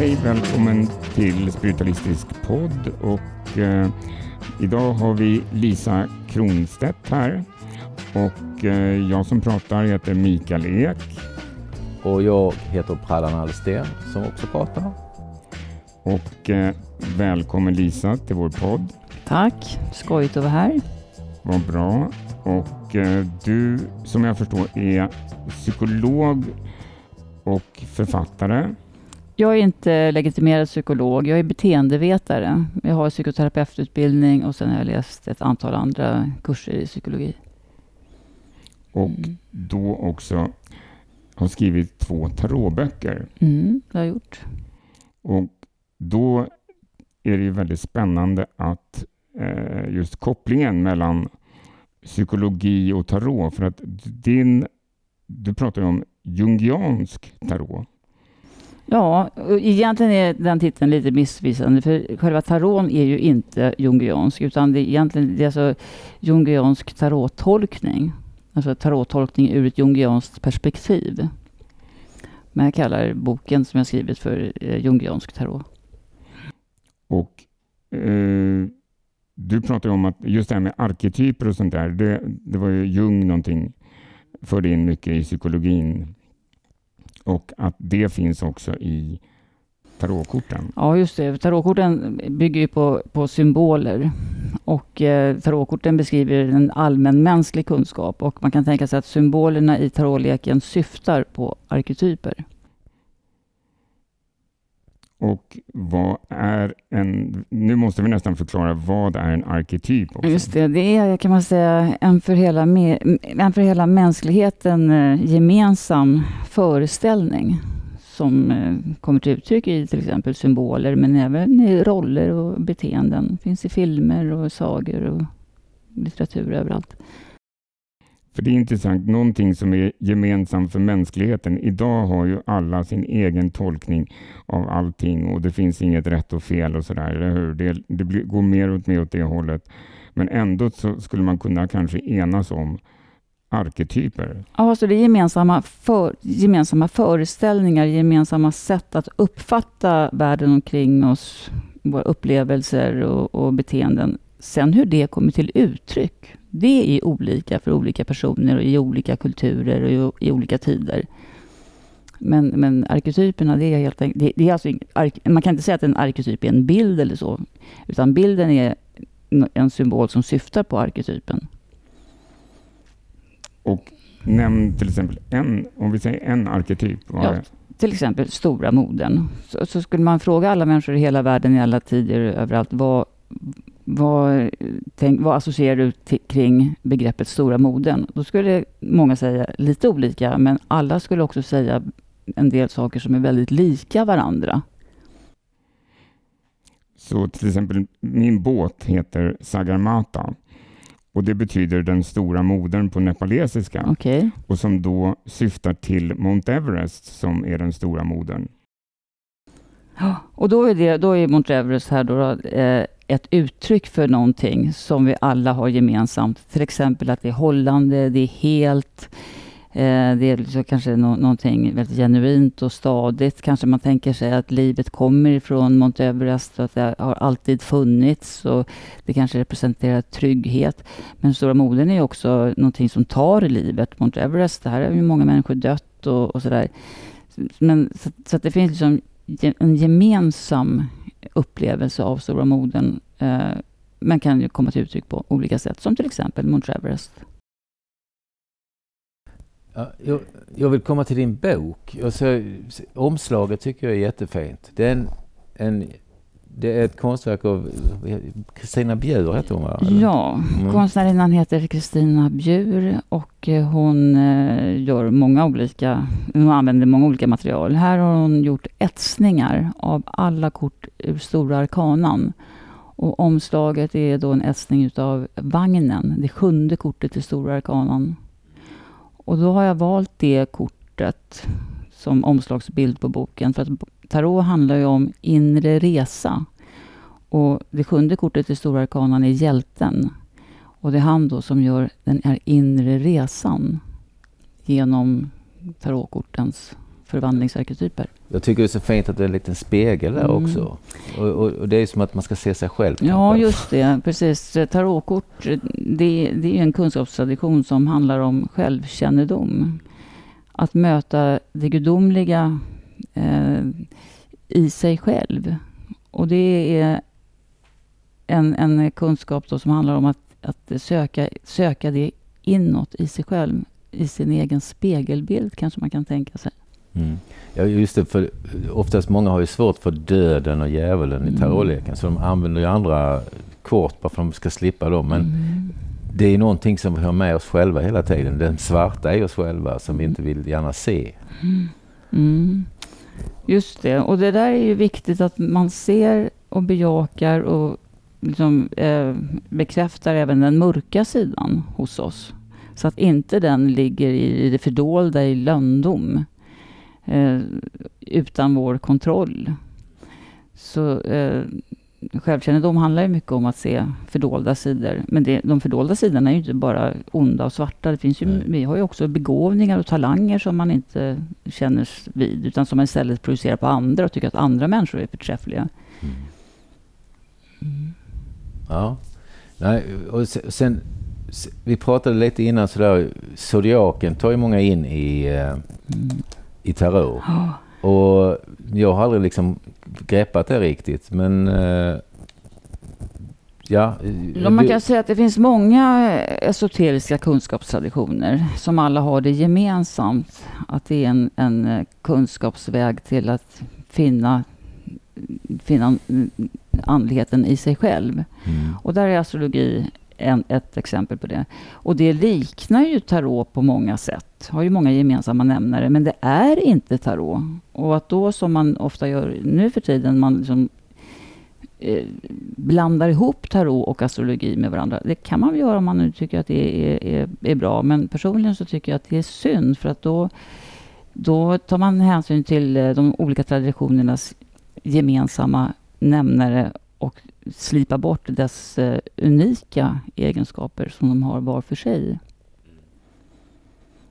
Hej, välkommen till Spiritualistisk podd och eh, idag har vi Lisa Kronstedt här och eh, jag som pratar heter Mikael Ek. Och jag heter Prallan Alsten som också pratar. Och eh, välkommen Lisa till vår podd. Tack, skojigt att vara här. Vad bra. Och eh, du som jag förstår är psykolog och författare. Jag är inte legitimerad psykolog, jag är beteendevetare. Jag har psykoterapeututbildning och sen har jag läst ett antal andra kurser i psykologi. Och Mm. då också har skrivit två tarotböcker. Mm, det har jag gjort. Och då är det ju väldigt spännande att eh, just kopplingen mellan psykologi och tarot. För att din, du pratar ju om jungiansk tarot. Ja, egentligen är den titeln lite missvisande för själva taron är ju inte jungiansk utan det är egentligen det är alltså jungiansk tarottolkning. Alltså tarottolkning ur ett jungianskt perspektiv. Men jag kallar boken som jag skrivit för eh, jungiansk tarot. Och eh, du pratade om att just det här med arketyper och sånt där, det, det var ju Jung någonting, förde in mycket i psykologin. Och att det finns också i tarotkorten. Ja, just det. Tarotkorten bygger ju på, på symboler. Och eh, tarotkorten beskriver en allmänmänsklig kunskap. Och man kan tänka sig att symbolerna i tarotleken syftar på arketyper. Och vad är en... Nu måste vi nästan förklara vad är en arketyp också. Just det, det är kan man säga en för hela, en för hela mänskligheten eh, gemensam föreställning. Som eh, kommer till uttryck i till exempel symboler men även i roller och beteenden. Det Finns i filmer och sagor och litteratur överallt. För det är intressant, någonting som är gemensamt för mänskligheten. Idag har ju alla sin egen tolkning av allting och det finns inget rätt och fel och sådär, eller hur? Det, det blir, går mer och mer åt det hållet. Men ändå så skulle man kunna kanske enas om arketyper. Ja, så det är gemensamma, för, gemensamma föreställningar, gemensamma sätt att uppfatta världen omkring oss, våra upplevelser och, och beteenden. Sen hur det kommer till uttryck, det är olika för olika personer och i olika kulturer och i, olika tider. Men, men arketyperna, det är helt enkelt, det, det är alltså, man kan inte säga att en arketyp är en bild eller så, utan bilden är en symbol som syftar på arketypen. Och nämn till exempel en, om vi säger en arketyp. Ja. till exempel stora moden, så, så skulle man fråga alla människor i hela världen, i alla tider, överallt, vad, vad, tänk, vad associerar du till, kring begreppet stora moden? Då skulle många säga lite olika, men alla skulle också säga en del saker som är väldigt lika varandra. så till exempel, min båt heter Sagarmata och det betyder den stora modern på nepalesiska. Okej? och som då syftar till Mount Everest som är den stora modern. Och då är, det, då är Mount Everest här då, eh, ett uttryck för någonting som vi alla har gemensamt. Till exempel att det är hållande, det är helt, eh, det är liksom kanske någonting väldigt genuint och stadigt. Kanske man tänker sig att livet kommer ifrån Mount Everest och att det har alltid funnits och det kanske representerar trygghet. Men stora moden är också någonting som tar livet. Mount Everest, där har ju många människor dött och, och sådär. Men, så, så att det finns liksom en gemensam upplevelse av stora moden. Eh, men kan ju komma till uttryck på olika sätt, som till exempel Mount Everest. Ja, jag, jag vill komma till din bok. Alltså, Och omslaget tycker jag är jättefint. Det är, en, en, det är ett konstverk av Kristina Bjur, heter hon va? Eller? Ja, Mm. konstnärinnan heter Kristina Bjur och eh, hon eh, gör många olika, hon använder många olika material. Här har hon gjort etsningar av alla kort ur Stora Arkanan. Och omslaget är då en etsning utav vagnen, det sjunde kortet i Stora Arkanan. Och då har jag valt det kortet som omslagsbild på boken. För att tarot handlar ju om inre resa. Och det sjunde kortet i Stora Arkanan är hjälten. Och det är han då som gör den här inre resan genom tarotkortens förvandlingsarketyper. Jag tycker det är så fint att det är en liten spegel där Mm. också. Och, och, och det är som att man ska se sig själv. Ja, kanske. just det. Precis. Tarotkort, det, det är en kunskapstradition som handlar om självkännedom. Att möta det gudomliga eh, i sig själv. Och det är en, en kunskap som handlar om att, att söka, söka det inåt i sig själv. I sin egen spegelbild kanske man kan tänka sig. Mm. Ja, just det. För oftast många har ju svårt för döden och djävulen i Mm. tarotleken. Så de använder ju andra kort bara för att de ska slippa dem. Men Mm. det är någonting som vi har med oss själva hela tiden. Den svarta i oss själva som vi inte vill gärna se. Mm. Just det. Och det där är ju viktigt att man ser och bejakar och liksom, eh, bekräftar även den mörka sidan hos oss. Så att inte den ligger i det fördolda i lönndom. Eh, utan vår kontroll. Så eh, självkännedom handlar ju mycket om att se fördolda sidor. Men det, de fördolda sidorna är ju inte bara onda och svarta. Det finns ju, Nej. vi har ju också begåvningar och talanger som man inte känner vid. Utan som man istället projicerar på andra och tycker att andra människor är förträffliga. Ja. Nej, och se- sen, se- vi pratade lite innan sådär, zodiaken tar ju många in i, eh, i tarot. Och jag har aldrig liksom greppat det riktigt. Men eh, ja. man kan säga att det finns många esoteriska kunskapstraditioner som alla har det gemensamt. Att det är en, en eh, kunskapsväg till att finna, finna mm, andligheten i sig själv. Mm. Och där är astrologi en, ett exempel på det. Och det liknar ju tarot på många sätt. Har ju många gemensamma nämnare. Men det är inte tarot. Och att då som man ofta gör nu för tiden, man liksom eh, blandar ihop tarot och astrologi med varandra. Det kan man väl göra om man nu tycker att det är, är, är bra. Men personligen så tycker jag att det är synd. För att då, då tar man hänsyn till eh, de olika traditionernas gemensamma nämnare och slipa bort dess eh, unika egenskaper som de har var för sig.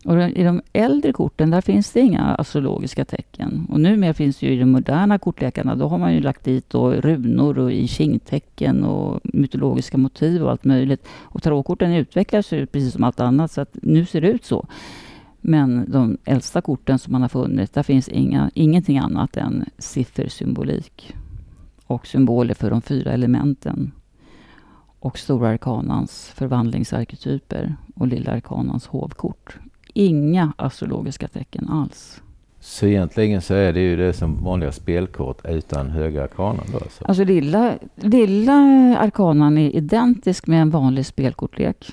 Och i de äldre korten där finns det inga astrologiska tecken. Och numera finns det ju i de moderna kortlekarna, då har man ju lagt dit då runor och i kingtecken och mytologiska motiv och allt möjligt. Och tarotkorten utvecklas ju precis som allt annat så att nu ser det ut så. Men de äldsta korten som man har funnit, där finns inga, ingenting annat än siffersymbolik och symboler för de fyra elementen och stora arkanans förvandlingsarketyper och lilla arkanans hovkort. Inga astrologiska tecken alls. Så egentligen så är det ju det som vanliga spelkort utan höga arkanan då alltså. Alltså lilla, lilla arkanan är identisk med en vanlig spelkortlek.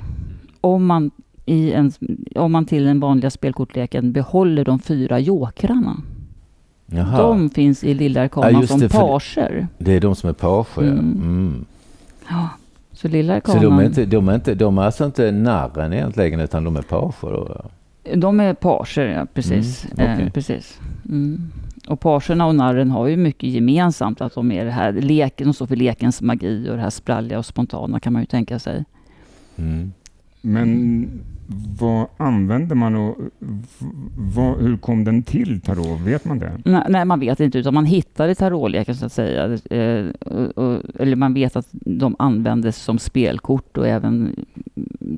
Om man, i en, om man till den vanliga spelkortleken behåller de fyra jokrarna. Jaha. De finns i lilla arkanan Ja, som det, pager. Det är de som är pager. Mm. Mm. Ja, så lilla Så arkanan... de är, inte, de, är inte, de är alltså inte narren egentligen utan de är pager då? De är parser, ja precis. Mm, okej. eh, precis. Mm. Och parserna och narren har ju mycket gemensamt. Att de är det här leken, de står för lekens magi och det här spralliga och spontana kan man ju tänka sig. Mm. Men vad använder man och vad, hur kom den till tarot? Vet man det? Nej, nej, man vet inte, utan man hittade tarotleken så att säga. Eh, och, och, eller man vet att de användes som spelkort och även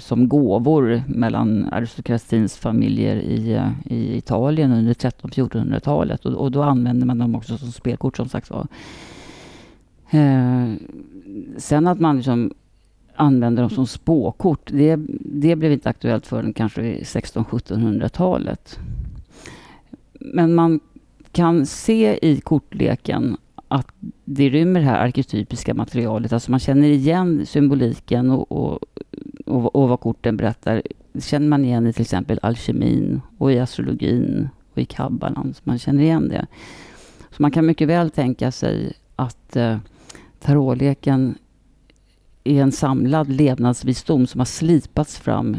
som gåvor mellan aristokratins familjer i, eh, i Italien under 1300-1400-talet. Och, och då använde man dem också som spelkort som sagt var. Eh, sen att man liksom använder dem som spåkort, det, det blev inte aktuellt förrän kanske 1600-1700-talet. Men man kan se i kortleken att det rymmer det här arketypiska materialet. Alltså man känner igen symboliken och, och, och, och vad korten berättar. Det känner man igen i till exempel alkemin och i astrologin och i kabbalan. Så man känner igen det. Så man kan mycket väl tänka sig att eh, tarotleken är en samlad levnadsvisdom som har slipats fram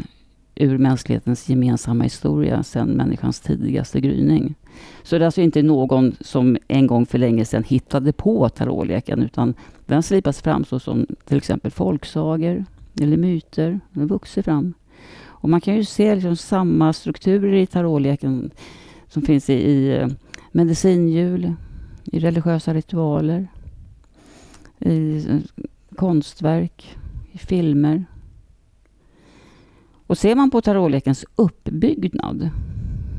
ur mänsklighetens gemensamma historia sedan människans tidigaste gryning. Så det är alltså inte någon som en gång för länge sedan hittade på tarotleken utan den slipas fram så som till exempel folksagor eller myter. Den vuxit fram. Och man kan ju se liksom samma strukturer i tarotleken som finns i, i eh, medicinhjul, i religiösa ritualer, i eh, konstverk, i filmer. Och ser man på tarotlekens uppbyggnad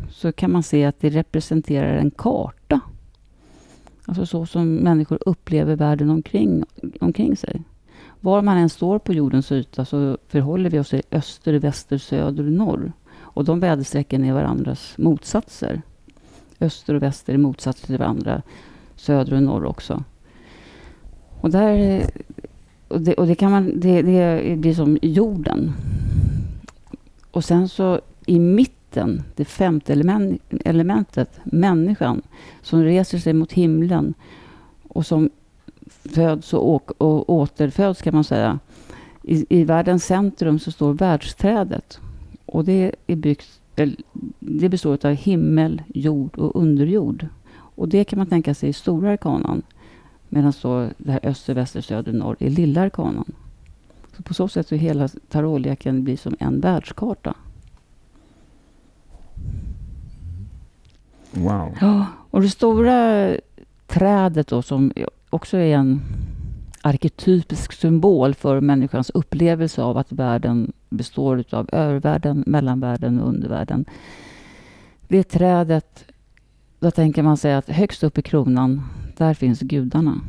så kan man se att det representerar en karta. Alltså så som människor upplever världen omkring, omkring sig. Var man än står på jordens yta så förhåller vi oss i öster, väster, söder och norr. Och de väderstrecken är varandras motsatser. Öster och väster är motsatser till varandra. Söder och norr också. Och, där, och, det, och det, kan man, det, det blir som jorden. Och sen så i mitten, det femte element, elementet, människan, som reser sig mot himlen och som föds och, och återföds kan man säga. I, I världens centrum så står världsträdet. Och det, är byggt, det består av himmel, jord och underjord. Och det kan man tänka sig i stora arkanan. Medan då det här öster, väster, söder, norr är lilla arkanan. Så på så sätt så hela tarotleken blir som en världskarta. Wow. Ja, och det stora trädet då som också är en arketypisk symbol för människans upplevelse av att världen består av övervärlden, mellanvärlden och undervärlden. Det trädet, då tänker man sig att högst upp i kronan, där finns gudarna.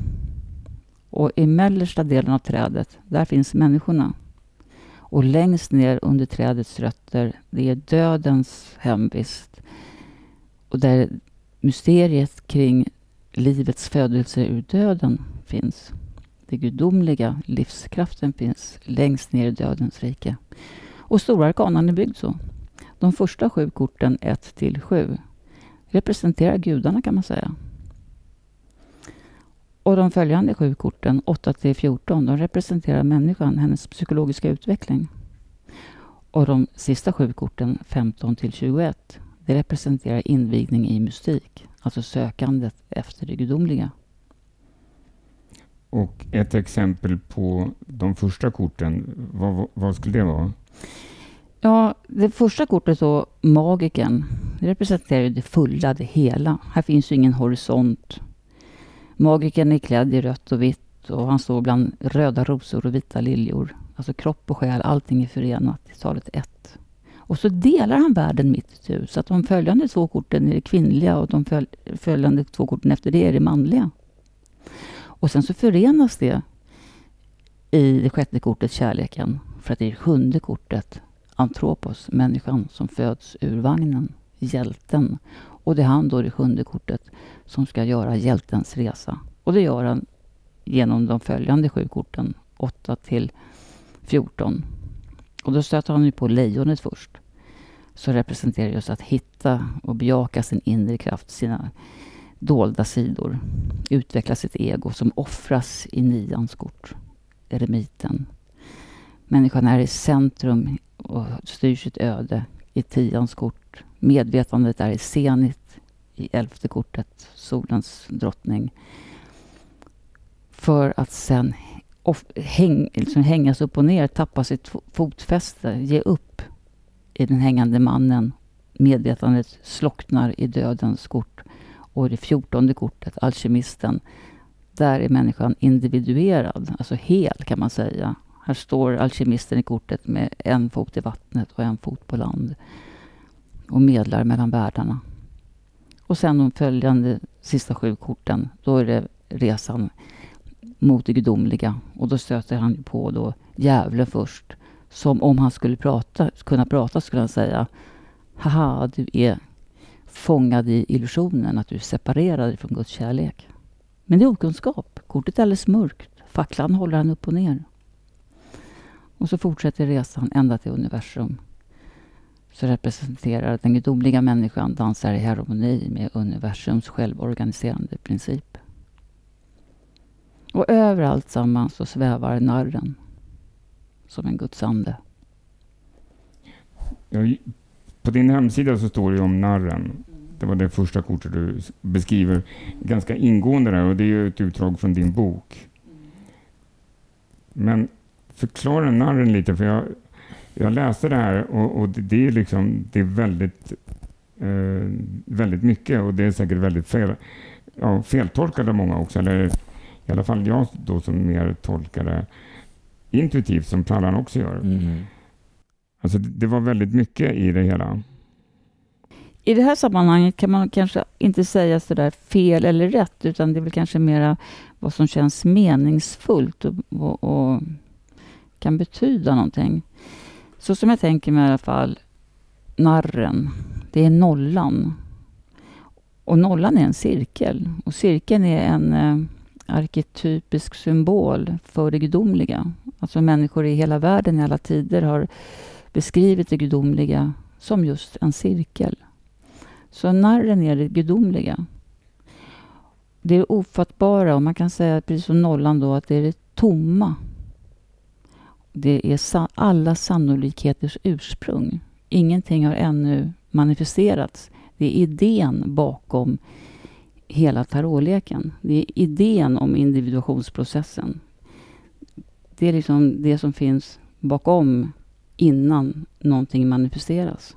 Och i mellersta delen av trädet, där finns människorna. Och längst ner under trädets rötter, det är dödens hemvist. Och där mysteriet kring livets födelse ur döden finns. Den gudomliga livskraften finns längst ner i dödens rike. Och Stora arkanan är byggd så. De första sju korten, 1 till 7, representerar gudarna kan man säga. Och de följande sju korten, 8 till 14, de representerar människan, hennes psykologiska utveckling. Och de sista sju korten, 15 till 21, det representerar invigning i mystik, alltså sökandet efter det gudomliga. Och ett exempel på de första korten, vad, vad skulle det vara? Ja, det första kortet då, magiken, det representerar det fulla, det hela. Här finns ju ingen horisont. Magiken är klädd i rött och vitt och han står bland röda rosor och vita liljor. Alltså kropp och själ, allting är förenat i talet ett. Och så delar han världen mitt itu. Så att de följande två korten är det kvinnliga och de följande två korten efter det är det manliga. Och sen så förenas det i det sjätte kortet, kärleken. För att det är det sjunde kortet, antropos, människan som föds ur vagnen, hjälten. Och det är han då, det sjunde kortet, som ska göra hjältens resa. Och det gör han genom de följande sju korten, 8 till 14. Och då stöter han ju på lejonet först. Som representerar just att hitta och bejaka sin inre kraft, sina dolda sidor. Utveckla sitt ego som offras i nians kort, eremiten. Människan är i centrum och styr sitt öde i tians kort. Medvetandet är i zenit i elfte kortet, solens drottning. För att sen häng, liksom hängas upp och ner, tappa sitt fotfäste, ge upp i den hängande mannen. Medvetandet slocknar i dödens kort. Och det fjortonde kortet, alkemisten, där är människan individuerad, alltså hel kan man säga. Här står alkemisten i kortet med en fot i vattnet och en fot på land och medlar mellan världarna. Och sen de följande sista sju korten, då är det resan mot det gudomliga. Och då stöter han på då djävulen först. Som om han skulle prata, kunna prata skulle han säga Haha, du är fångad i illusionen att du är separerad från Guds kärlek. Men det är okunskap. Kortet är alldeles mörkt. Facklan håller han upp och ner. Och så fortsätter resan ända till universum. Så representerar den gudomliga människan dansar i harmoni med universums självorganiserande princip. Och över allt samman så svävar narren som en gudsande. Ja, på din hemsida så står det om narren. Det var det första kortet du beskriver ganska ingående där och det är ett utdrag från din bok. Men förklara narren lite för jag, jag läste det här och, och det, det, är liksom, det är väldigt eh, väldigt mycket och det är säkert väldigt fel, ja, feltolkat av många också. Eller i alla fall jag då som mer tolkar det intuitivt som Pallan också gör. Mm. Alltså det var väldigt mycket i det hela. I det här sammanhanget kan man kanske inte säga sådär fel eller rätt, utan det är väl kanske mera vad som känns meningsfullt och, och, och kan betyda någonting. Så som jag tänker mig i alla fall, narren, det är nollan. Och nollan är en cirkel. Och cirkeln är en eh, arketypisk symbol för det gudomliga. Alltså människor i hela världen i alla tider har beskrivit det gudomliga som just en cirkel. Så narren är det gudomliga. Det är ofattbara och man kan säga, precis som nollan då, att det är det tomma. Det är alla sannolikheters ursprung. Ingenting har ännu manifesterats. Det är idén bakom hela tarotleken. Det är idén om individuationsprocessen. Det är liksom det som finns bakom innan någonting manifesteras.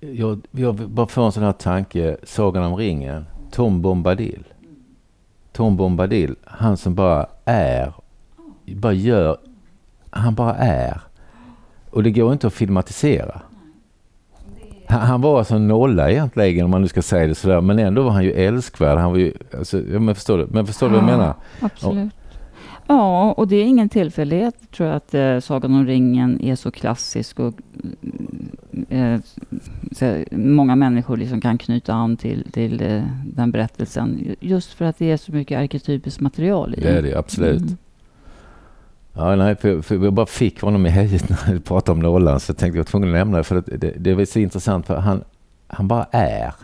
Jag, jag bara får en sån här tanke, Sagan om ringen, Tom Bombadil. Tom Bombadil, han som bara är, bara gör, han bara är. Och det går inte att filmatisera. Han, han var alltså nolla egentligen om man nu ska säga det sådär. Men ändå var han ju älskvärd. Han var ju, alltså, ja, men förstår du, men förstår du vad jag menar? Absolut. Ja, och det är ingen tillfällighet tror jag att eh, Sagan om ringen är så klassisk och eh, så, många människor liksom kan knyta an till, till eh, den berättelsen. Just för att det är så mycket arketypiskt material i Det är det absolut. Mm. Ja, nej, för, för jag bara fick honom i hejet när vi pratade om nollan så jag tänkte jag var tvungen att nämna det för det, det, det är så intressant för han, han bara är.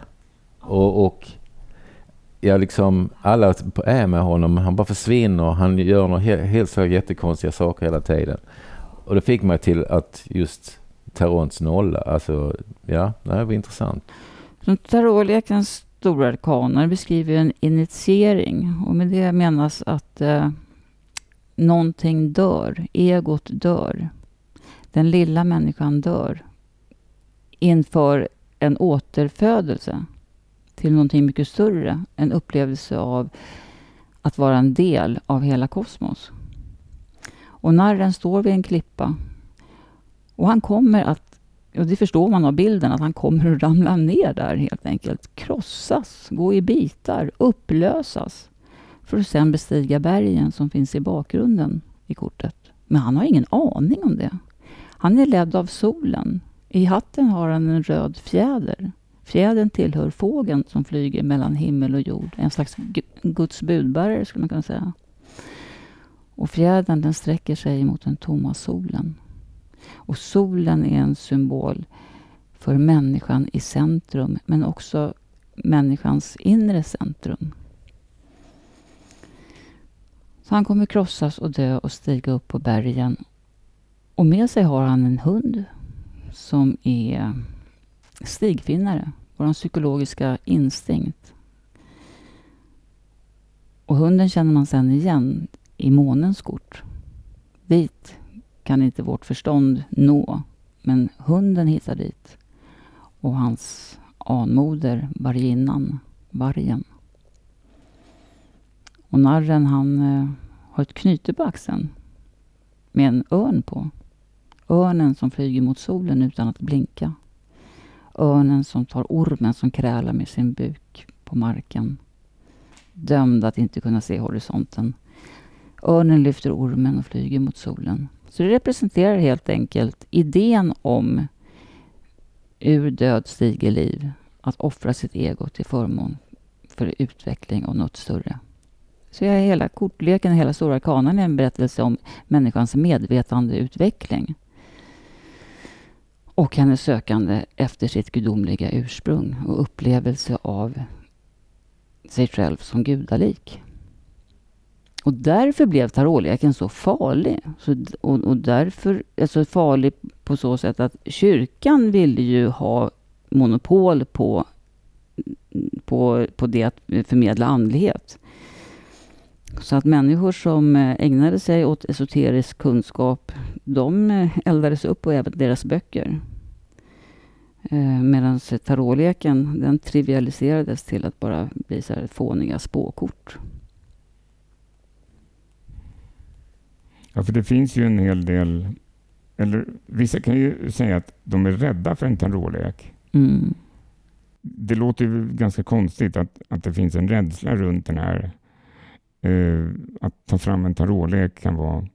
Och, och jag liksom, alla är med honom, han bara försvinner, han gör några helt, helt så jättekonstiga saker hela tiden. Och det fick mig till att just Tarons nolla, alltså ja, det var intressant. Tarotlekens stora arkaner beskriver en initiering och med det menas att eh, någonting dör, egot dör. Den lilla människan dör inför en återfödelse till någonting mycket större. En upplevelse av att vara en del av hela kosmos. Och narren står vid en klippa. Och han kommer att, och det förstår man av bilden, att han kommer att ramla ner där helt enkelt. Krossas, gå i bitar, upplösas. För att sen bestiga bergen som finns i bakgrunden i kortet. Men han har ingen aning om det. Han är ledd av solen. I hatten har han en röd fjäder. Fjädern tillhör fågeln som flyger mellan himmel och jord. En slags Guds budbärare skulle man kunna säga. Och fjädern den sträcker sig mot den tomma solen. Och solen är en symbol för människan i centrum, men också människans inre centrum. Så han kommer krossas och dö och stiga upp på bergen. Och med sig har han en hund som är stigfinnare, vår psykologiska instinkt. Och hunden känner man sen igen i månens kort. Dit kan inte vårt förstånd nå, men hunden hittar dit. Och hans anmoder, varginnan, vargen. Och narren han eh, har ett knyte på axeln med en örn på. Örnen som flyger mot solen utan att blinka. Örnen som tar ormen som krälar med sin buk på marken. Dömd att inte kunna se horisonten. Örnen lyfter ormen och flyger mot solen. Så det representerar helt enkelt idén om ur död stiger liv. Att offra sitt ego till förmån för utveckling och något större. Så är hela kortleken, hela Stora kanan är en berättelse om människans medvetandeutveckling och hennes sökande efter sitt gudomliga ursprung och upplevelse av sig själv som gudalik. Och därför blev tarotleken så farlig. Så, och, och, därför alltså farlig på så sätt att kyrkan ville ju ha monopol på, på, på det att förmedla andlighet. Så att människor som eh, ägnade sig åt esoterisk kunskap, de eh, eldades upp och även deras böcker. Eh, Medan tarotleken den trivialiserades till att bara bli så här fåniga spåkort. Ja, för det finns ju en hel del, eller vissa kan ju säga att de är rädda för en tarotlek. Mm. Det låter ju ganska konstigt att, att det finns en rädsla runt den här. Eh, att ta fram en tarotlek kan vara...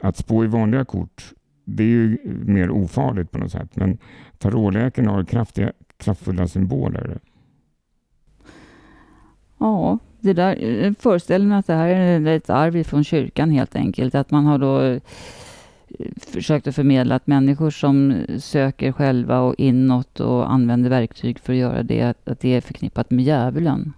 Att spå i vanliga kort, det är ju mer ofarligt på något sätt. Men tarotleken har kraftiga, kraftfulla symboler. Ja, det där, jag föreställer mig att det här är ett arv från kyrkan helt enkelt. Att man har då eh, försökt att förmedla att människor som söker själva och inåt och använder verktyg för att göra det, att det är förknippat med djävulen.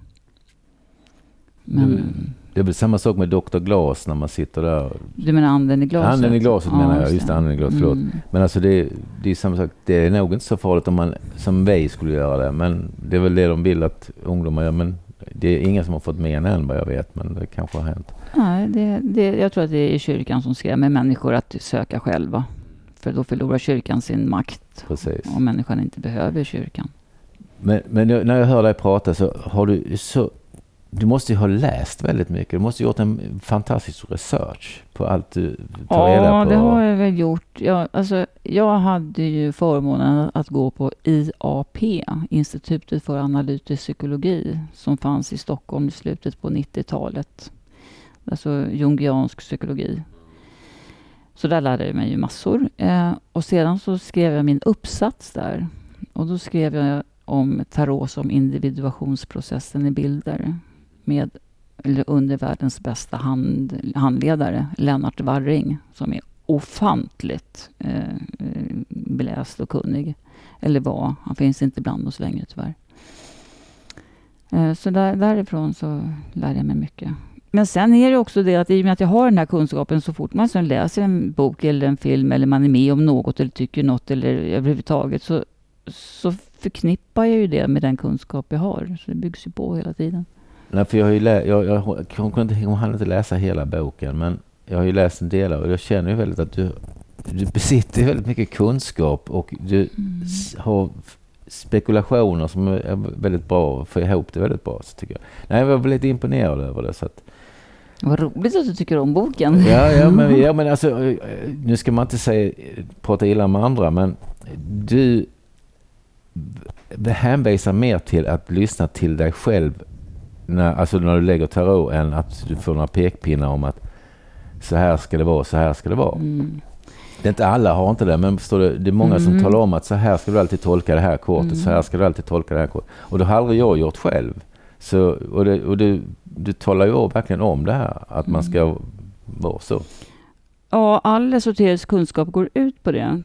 Men, Mm. Det är väl samma sak med Dr. Glas när man sitter där. Du menar anden i glaset? Anden i glaset menar jag. Just det, anden i glaset. Mm. Men alltså det, det är samma sak. Det är nog inte så farligt om man som vi skulle göra det. Men det är väl det de vill att ungdomar gör. Men det är ingen som har fått med än vad jag vet. Men det kanske har hänt. Nej, det, det, jag tror att det är kyrkan som skrämmer människor att söka själva. För då förlorar kyrkan sin makt Precis. och människan inte behöver kyrkan. Men, men när jag hör dig prata så har du så... Du måste ju ha läst väldigt mycket. Du måste ha gjort en fantastisk research på allt du tar reda Ja, på. det har jag väl gjort. Jag, alltså, jag hade ju förmånen att gå på IAP, Institutet för analytisk psykologi, som fanns i Stockholm i slutet på 90-talet. Alltså jungiansk psykologi. Så där lärde jag mig ju massor. Eh, och sedan så skrev jag min uppsats där. Och då skrev jag om tarot som individuationsprocessen i bilder. Med eller under världens bästa hand, handledare, Lennart Warring, som är ofantligt eh, eh, beläst och kunnig. Eller var. Han finns inte bland oss längre tyvärr. Eh, så där, därifrån så lärde jag mig mycket. Men sen är det också det att i och med att jag har den här kunskapen så fort man sen läser en bok eller en film eller man är med om något eller tycker något eller överhuvudtaget så, så förknippar jag ju det med den kunskap jag har. Så det byggs ju på hela tiden. Nej, för jag har ju lä- jag, jag, jag kunde jag hann inte läsa hela boken, men jag har ju läst en del av och jag känner ju väldigt att du, du besitter väldigt mycket kunskap och du s- har spekulationer som är väldigt bra och får ihop det väldigt bra. Så tycker jag. Nej, jag var väldigt imponerad över det. Så att, Vad roligt att du tycker om boken. ja, ja, men, ja, men alltså, eh, nu ska man inte säga, prata illa med andra, men du hänvisar mer till att lyssna till dig själv när, alltså när du lägger tarot än att du får några pekpinnar om att så här ska det vara, så här ska det vara. Mm. Det är inte alla har inte det, men förstår du, det är många som Mm. talar om att så här ska du alltid tolka det här kortet, Mm. så här ska du alltid tolka det här kortet. Och det har aldrig jag gjort själv. Så, och det, och du, du talar ju verkligen om det här, att man ska vara så. Ja, all esoterisk kunskap går ut på det.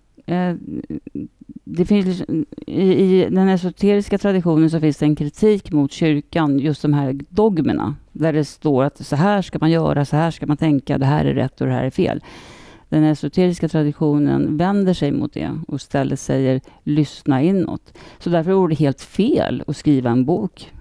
Det finns, liksom- i, I den esoteriska traditionen så finns det en kritik mot kyrkan, just de här dogmerna. Där det står att så här ska man göra, så här ska man tänka, det här är rätt och det här är fel. Den esoteriska traditionen vänder sig mot det och istället säger lyssna inåt. Så därför vore det helt fel att skriva en bok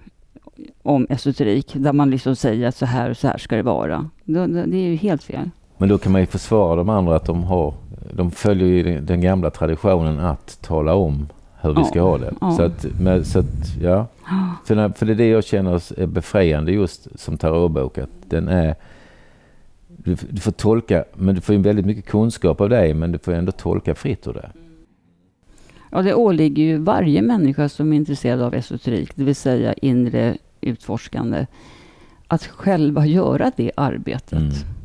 om esoterik där man liksom säger att så här och så här ska det vara. Det, det, det är ju helt fel. Men då kan man ju försvara de andra att de har, de följer ju den, gamla traditionen att tala om hur vi ska ha det. ja. Så att, men, så att ja. För, för det är det jag känner är befriande just som tarotbok. Att den är, du, du får tolka, men du får ju väldigt mycket kunskap av dig, men du får ändå tolka fritt ur det. Ja, det åligger ju varje människa som är intresserad av esoterik, det vill säga inre utforskande, att själva göra det arbetet. Mm.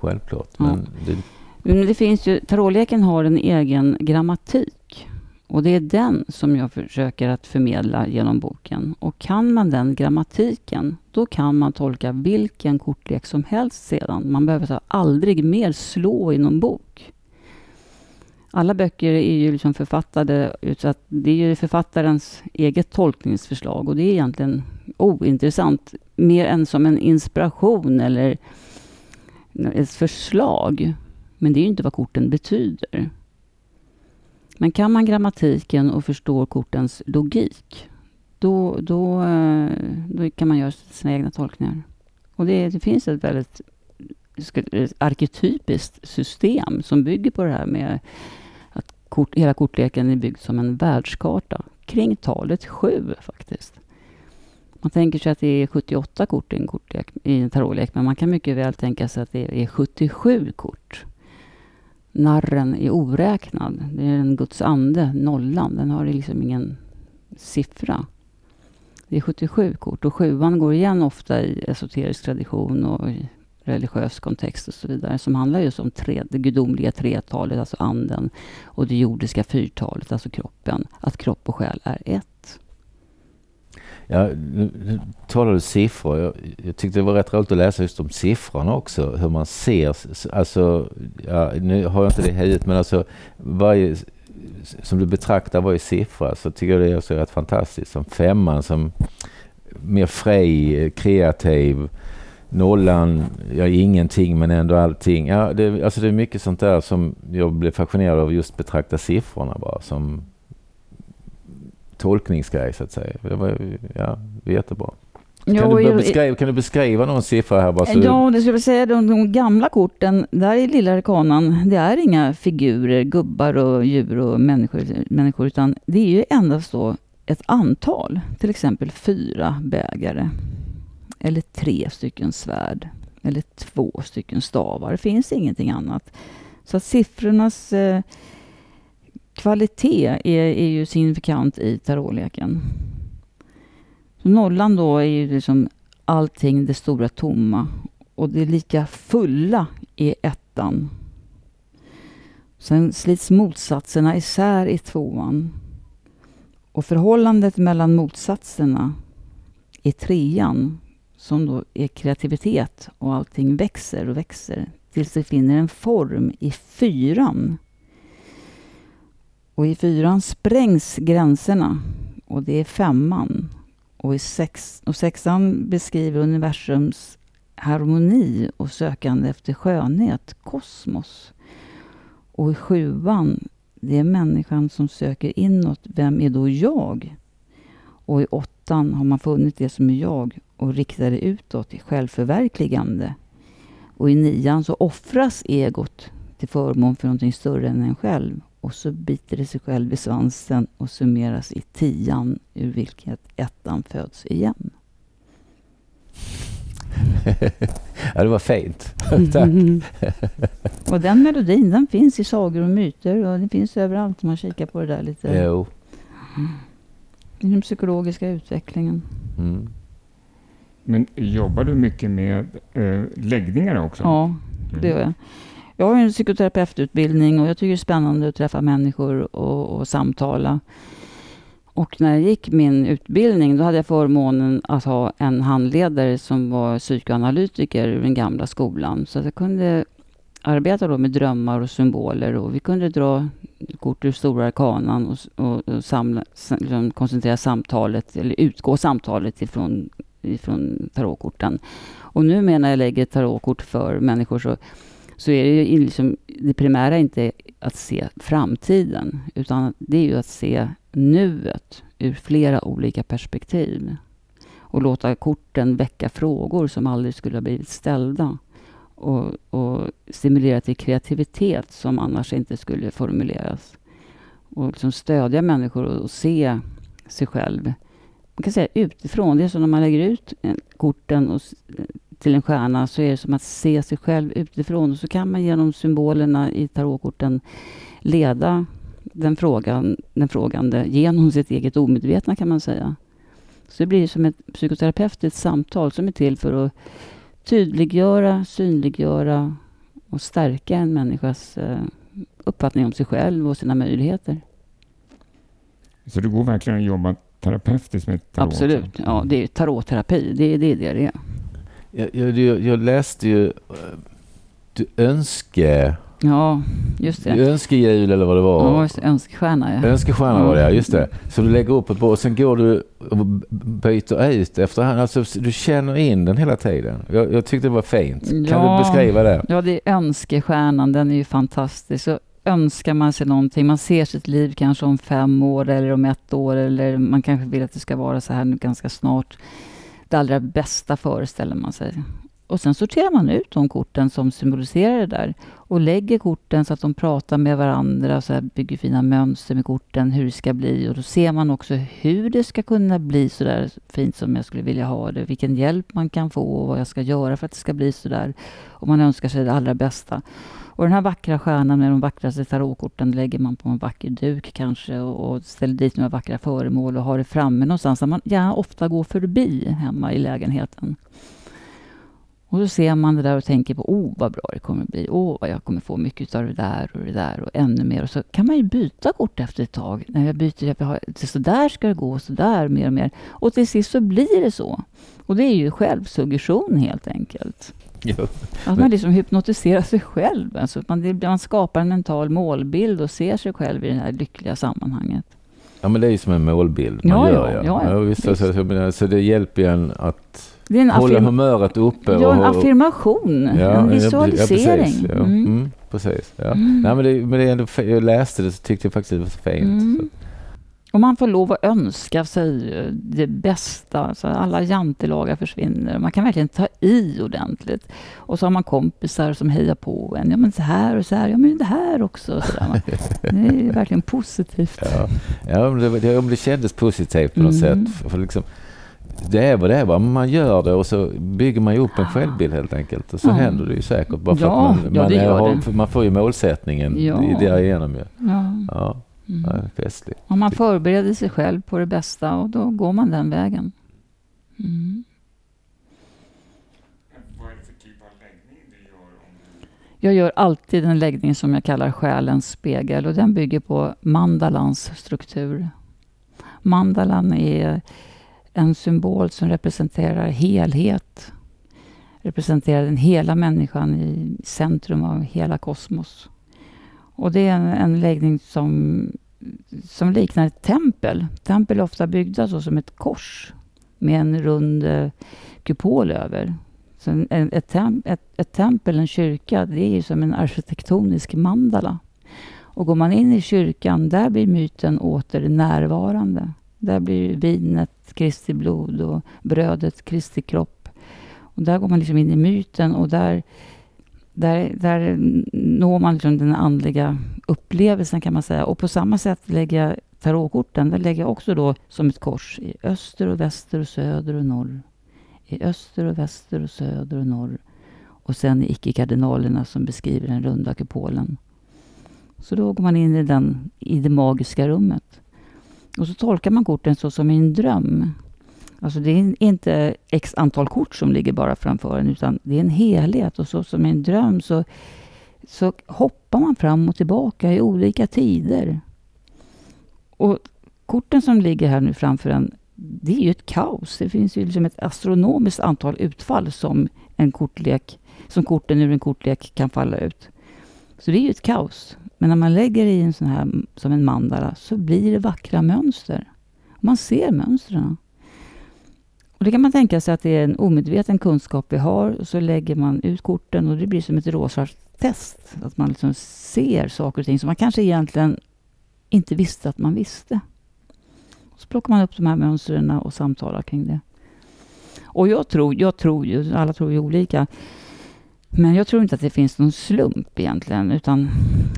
Självklart. Ja. Men det, Men det finns ju, tarotleken har en egen grammatik. Och det är den som jag försöker att förmedla genom boken. Och kan man den grammatiken, då kan man tolka vilken kortlek som helst sedan. Man behöver så aldrig mer slå i någon bok. Alla böcker är ju liksom författade, så att det är ju författarens eget tolkningsförslag och det är egentligen ointressant. Mer än som en inspiration eller ett förslag. Men det är ju inte vad korten betyder. Men kan man grammatiken och förstår kortens logik, då, då, eh, då kan man göra sina egna tolkningar. Och det, det finns ett väldigt ett arketypiskt system som bygger på det här med att kort, hela kortleken är byggd som en världskarta kring talet sju faktiskt. Man tänker sig att det är 78 kort i en, kortlek, i en tarotlek, men man kan mycket väl tänka sig att det är 77 kort. Narren är oräknad. Det är en Guds ande, nollan. Den har liksom ingen siffra. Det är 77 kort och sjuan går igen ofta i esoterisk tradition och i religiös kontext och så vidare. Som handlar just om tre, det gudomliga tretalet, alltså anden. Och det jordiska fyrtalet, alltså kroppen. Att kropp och själ är ett. Ja, nu, nu talar du siffror. Jag, jag tyckte det var rätt roligt att läsa just om siffrorna också. Hur man ser, alltså, ja, nu har jag inte det i huvudet, men alltså varje, som du betraktar varje siffra så tycker jag det är också rätt fantastiskt. Som femman som mer fri, kreativ. Nollan, ja ingenting men ändå allting. Ja, det, alltså det är mycket sånt där som jag blev fascinerad av just betrakta siffrorna bara som tolkningsgrej så att säga. Det var ja, jättebra. Kan, Jo, du beskriva, kan du beskriva någon siffra här bara? Så Ja, det skulle jag säga. De, de gamla korten, där i lilla arkanan, det är inga figurer, gubbar och djur och människor, människor utan det är ju endast då ett antal. Till exempel fyra bägare. Eller tre stycken svärd. Eller två stycken stavar. Det finns ingenting annat. Så att siffrornas eh, kvalitet är, är ju signifikant i tarotleken. Så nollan då är ju liksom allting det stora tomma. Och det lika fulla är ettan. Sen slits motsatserna isär i tvåan. Och förhållandet mellan motsatserna i trean, som då är kreativitet och allting växer och växer tills det finner en form i fyran. Och i fyran sprängs gränserna och det är femman. Och, i sex, och sexan beskriver universums harmoni och sökande efter skönhet, kosmos. Och i sjuan, det är människan som söker inåt. Vem är då jag? Och i åttan har man funnit det som är jag och riktar det utåt, i självförverkligande. Och i nian så offras egot till förmån för någonting större än en själv. Och så biter det sig själv i svansen och summeras i tian ur vilket ettan föds igen. ja, det var fint. Tack. och den melodin den finns i sagor och myter och den finns överallt om man kikar på det där lite. Jo. I den psykologiska utvecklingen. Mm. Men jobbar du mycket med eh, läggningar också? Ja, det gör jag. Jag har en psykoterapeututbildning och jag tycker det är spännande att träffa människor och, och samtala. Och när jag gick min utbildning då hade jag förmånen att ha en handledare som var psykoanalytiker ur den gamla skolan. Så att jag kunde arbeta då med drömmar och symboler och vi kunde dra kort ur stora arkanan och, och, och samla, liksom koncentrera samtalet, eller utgå samtalet ifrån, ifrån tarotkorten. Och nu när jag lägger tarotkort för människor så så är det ju liksom, det primära inte att se framtiden, utan det är ju att se nuet ur flera olika perspektiv. Och låta korten väcka frågor som aldrig skulle ha blivit ställda. Och, och stimulera till kreativitet som annars inte skulle formuleras. Och liksom stödja människor och, och se sig själv. Man kan säga utifrån. Det är som när man lägger ut korten och till en stjärna så är det som att se sig själv utifrån. Och så kan man genom symbolerna i tarotkorten leda den, frågan, den frågande genom sitt eget omedvetna kan man säga. Så det blir som ett psykoterapeutiskt samtal som är till för att tydliggöra, synliggöra och stärka en människas eh, uppfattning om sig själv och sina möjligheter. Så det går verkligen att jobba terapeutiskt med tarot? Absolut. Ja, det är tarotterapi. Det är det det är. Jag, jag, jag läste ju... Du önske... Ja, just det. Önskejul eller vad det var. Ja, just önskestjärna. Ja. Önskestjärna var det, ja. Just det. Så du lägger upp ett bord och sen går du och byter ut efterhand. Alltså, du känner in den hela tiden. Jag, jag tyckte det var fint. Kan ja, du beskriva det? Ja, det är önskestjärnan. Den är ju fantastisk. Så önskar man sig någonting. Man ser sitt liv kanske om fem år eller om ett år. Eller man kanske vill att det ska vara så här nu ganska snart det allra bästa föreställer man sig. Och sen sorterar man ut de korten som symboliserar det där och lägger korten så att de pratar med varandra, så här bygger fina mönster med korten, hur det ska bli. Och då ser man också hur det ska kunna bli så där fint som jag skulle vilja ha det, vilken hjälp man kan få och vad jag ska göra för att det ska bli så där. Och man önskar sig det allra bästa. Och den här vackra stjärnan med de vackraste tarotkorten lägger man på en vacker duk kanske och, och ställer dit några vackra föremål och har det framme någonstans där man gärna ofta går förbi hemma i lägenheten. Och så ser man det där och tänker på, oh vad bra det kommer bli, åh oh, vad jag kommer få mycket av det där och det där och ännu mer. Och så kan man ju byta kort efter ett tag. När jag byter, jag har, så där ska det gå, så där mer och mer. Och till sist så blir det så. Och det är ju självsuggestion helt enkelt. Att man liksom hypnotiserar sig själv. Alltså man, man skapar en mental målbild och ser sig själv i det här lyckliga sammanhanget. Ja men det är ju som en målbild man Ja, gör. ja, ja, ja, ja visst, visst. Så, så, så det hjälper ju en att hålla humöret uppe. ja, en och, affirmation, en visualisering. Ja, precis. Ja. Mm. Mm, precis ja. Mm. Nej, men det, men det jag läste det så tyckte jag faktiskt det var så fint. Och man får lov att önska sig eh, det bästa, så alla jantelagar försvinner. Man kan verkligen ta i ordentligt. Och så har man kompisar som hejar på en. Ja men så här och så här, ja men det här också. Det är verkligen positivt. Ja. Ja, men det, det, det kändes positivt på något Mm. sätt. För, liksom, det är vad det är. Va? Man gör det och så bygger man upp en självbild helt enkelt. Och så Ja. händer det ju säkert. Bara för Ja, att man, ja, man, det är- har, man får ju målsättningen Ja. i därigenom ju. Ja. Ja, Mm. festligt. Och man förbereder sig själv på det bästa och då går man den vägen. Mm. Vad är det för typ av läggning du gör? Om du... Jag gör alltid en läggning som jag kallar själens spegel och den bygger på mandalans struktur. Mandalan är en symbol som representerar helhet. Representerar den hela människan i centrum av hela kosmos. Och det är en, en läggning som, som liknar ett tempel. Tempel är ofta byggda så som ett kors med en rund eh, kupol över. Så en, en, ett, tem, ett, ett tempel, en kyrka, det är ju som en arkitektonisk mandala. Och går man in i kyrkan, där blir myten åter närvarande. Där blir vinet Kristi blod och brödet Kristi kropp. Och där går man liksom in i myten och där, där, där når man liksom den andliga upplevelsen kan man säga. Och på samma sätt lägger jag tarotkorten, där lägger jag också då som ett kors i öster och väster och söder och norr i öster och väster och söder och norr. Och sen i icke-kardinalerna som beskriver den runda kupolen. Så då går man in i, den, i det magiska rummet. Och så tolkar man korten så som i en dröm. Alltså det är inte x antal kort som ligger bara framför en, utan det är en helhet. Och så som i en dröm så, så hoppar man fram och tillbaka i olika tider. Och korten som ligger här nu framför en, det är ju ett kaos. Det finns ju liksom ett astronomiskt antal utfall som en kortlek, som korten ur en kortlek kan falla ut. Så det är ju ett kaos. Men när man lägger i en sån här som en mandala så blir det vackra mönster. Man ser mönstren. Och det kan man tänka sig att det är en omedveten kunskap vi har. Och så lägger man ut korten och det blir som ett rosa test. Att man liksom ser saker och ting som man kanske egentligen inte visste att man visste. Så plockar man upp de här mönstren och samtalar kring det. Och jag tror, jag tror ju, alla tror ju olika. Men jag tror inte att det finns någon slump egentligen. Utan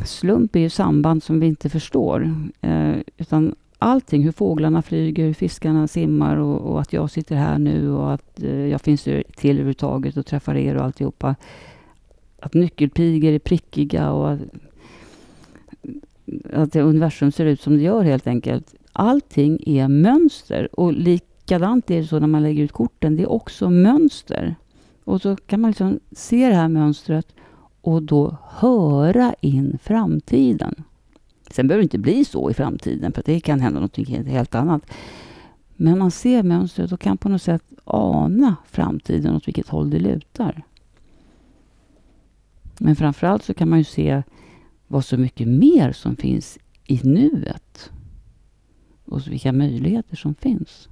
slump är ju samband som vi inte förstår. Eh, utan allting, hur fåglarna flyger, hur fiskarna simmar och, och att jag sitter här nu och att eh, jag finns till överhuvudtaget och träffar er och alltihopa. Att nyckelpigor är prickiga och att, att det universum ser ut som det gör helt enkelt. Allting är mönster och likadant är det så när man lägger ut korten. Det är också mönster. Och så kan man liksom se det här mönstret och då höra in framtiden. Sen behöver det inte bli så i framtiden, för det kan hända något helt, annat. Men man ser mönstret och kan på något sätt ana framtiden åt vilket håll det lutar. Men framförallt så kan man ju se vad så mycket mer som finns i nuet. Och så vilka möjligheter som finns.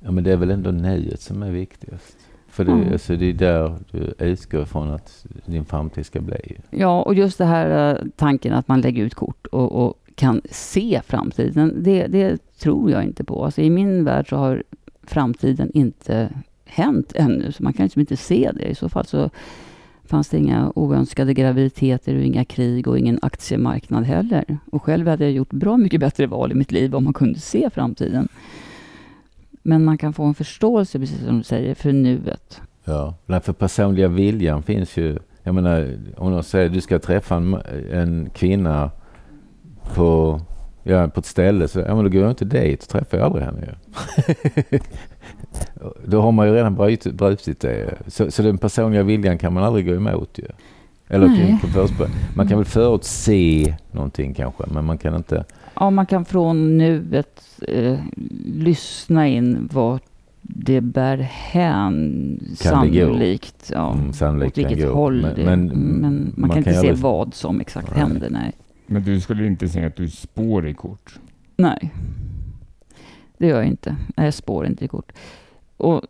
Ja, men det är väl ändå nejet som är viktigast. För det, Ja. alltså, det är där du utgår från att din framtid ska bli. Ja, och just det här eh, tanken att man lägger ut kort och, och kan se framtiden. Det, det tror jag inte på. Alltså, I min värld så har framtiden inte hänt ännu, så man kan liksom inte se det. I så fall så fanns det inga oönskade graviditeter och inga krig och ingen aktiemarknad heller. Och själv hade jag gjort bra mycket bättre val i mitt liv om man kunde se framtiden. Men man kan få en förståelse, precis som du säger, för nuet. Ja, för personliga viljan finns ju. Jag menar, om någon säger att du ska träffa en, en kvinna på, ja, på ett ställe, så ja, men då går jag inte dit och träffar jag aldrig henne. då har man ju redan brutit, brutit det. Så, så den personliga viljan kan man aldrig gå emot ju. Eller Nej. man kan väl förutse någonting kanske, men man kan inte... Ja, man kan från nuet eh, lyssna in vart det bär hän sannolikt. Ja, Mm, sannolikt åt vilket håll Men- det men Men, man, man kan kan inte se aldrig- vad som exakt Nej. händer. Nej. Men du skulle inte säga att du spår i kort? nej, det gör jag inte. Nej, jag spår inte i kort. Och,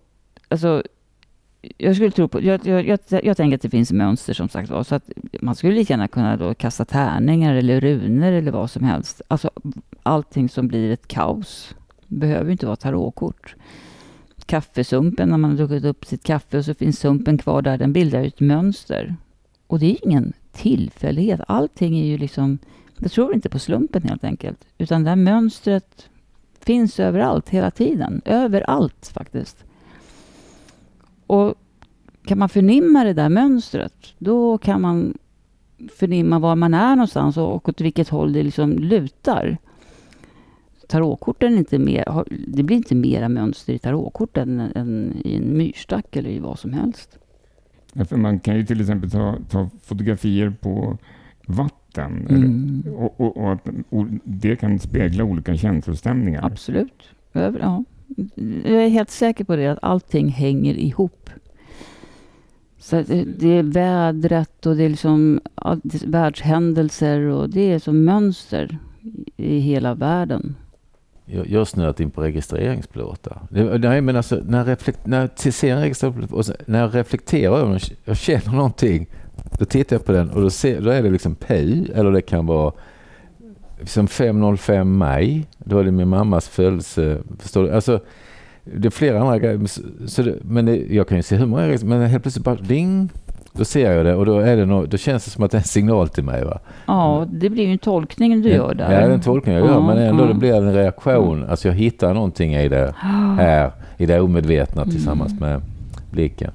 alltså, jag skulle tro på, jag, jag, jag, jag tänker att det finns mönster som sagt var. Så att man skulle lika gärna kunna då kasta tärningar eller runor eller vad som helst. Alltså allting som blir ett kaos behöver inte vara tarotkort. Kaffesumpen, när man har druckit upp sitt kaffe och så finns sumpen kvar där, den bildar ju ett mönster. Och det är ingen tillfällighet. Allting är ju liksom, jag tror inte på slumpen helt enkelt. Utan det här mönstret finns överallt, hela tiden. Överallt faktiskt. Och kan man förnimma det där mönstret, då kan man förnimma var man är någonstans och åt vilket håll det liksom lutar. Tarotkorten är inte mer, det blir inte mera mönster i tarotkorten än, än i en myrstack eller i vad som helst. Ja, för man kan ju till exempel ta, ta fotografier på vatten. eller- Mm. Och, och, och att o- det kan spegla olika känslostämningar. Absolut. Över, ja. Jag är helt säker på det, att allting hänger ihop. Så det, det är vädret och det är liksom det är världshändelser och det är som mönster i hela världen. Jag, jag har snöat in på registreringsplåtar. Nej, men alltså, när, jag reflekt, när jag ser en registreringsplåt och när jag reflekterar över den, jag känner någonting, då tittar jag på den och då, ser, då är det liksom PU eller det kan vara som 505 maj. Då är det min mammas födelse. Förstår du? Alltså, det är flera andra grejer. Så, det, men det, jag kan ju se hur många grejer, men helt plötsligt bara ding. Då ser jag det och då, är det nå- då känns det som att det är en signal till mig. Va? Ja, det blir ju en tolkning du gör där. Ja, det är en tolkning jag gör, Ja, men ändå ja. det blir en reaktion. Alltså jag hittar någonting i det här, i det omedvetna Mm. tillsammans med blicken.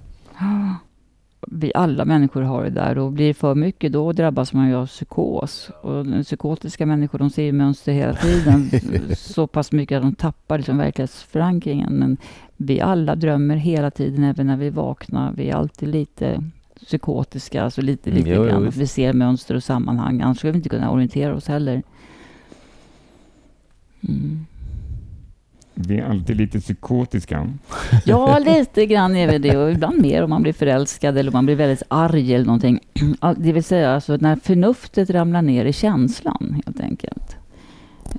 Vi alla människor har det där och blir det för mycket då drabbas man ju av psykos. Och psykotiska människor de ser ju mönster hela tiden. så pass mycket att de tappar liksom verklighetsförankringen. Men vi alla drömmer hela tiden, även när vi vaknar. Vi är alltid lite psykotiska, alltså lite, Mm, lite jo, jo, grann. visst. vi ser mönster och sammanhang, annars skulle vi inte kunna orientera oss heller. Mm. Vi är alltid lite psykotiska. Ja, lite grann är vi det. Och ibland mer om man blir förälskad eller man blir väldigt arg eller någonting. Det vill säga alltså när förnuftet ramlar ner i känslan helt enkelt.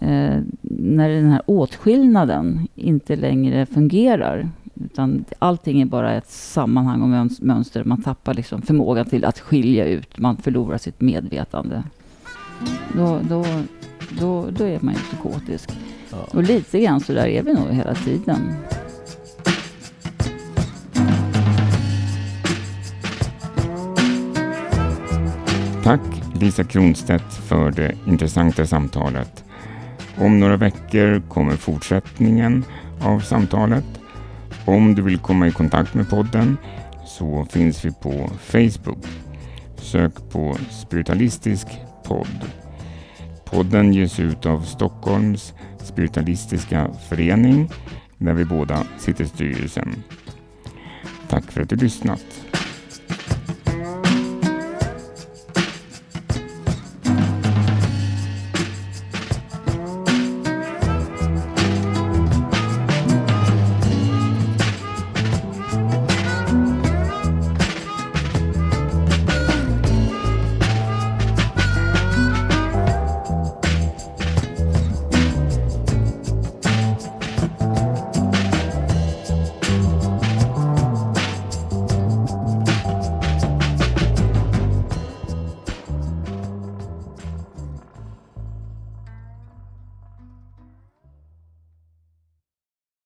Eh, när den här åtskillnaden inte längre fungerar. Utan allting är bara ett sammanhang och mönster. Man tappar liksom förmågan till att skilja ut. Man förlorar sitt medvetande. Då, då, då, då är man ju psykotisk. Ja. Och lite grann så där är vi nog hela tiden. Tack Lisa Kronstedt för det intressanta samtalet. Om några veckor kommer fortsättningen av samtalet. Om du vill komma i kontakt med podden så finns vi på Facebook. Sök på Spiritualistisk podd. Podden ges ut av Stockholms spiritualistiska förening där vi båda sitter i styrelsen. Tack för att du lyssnat.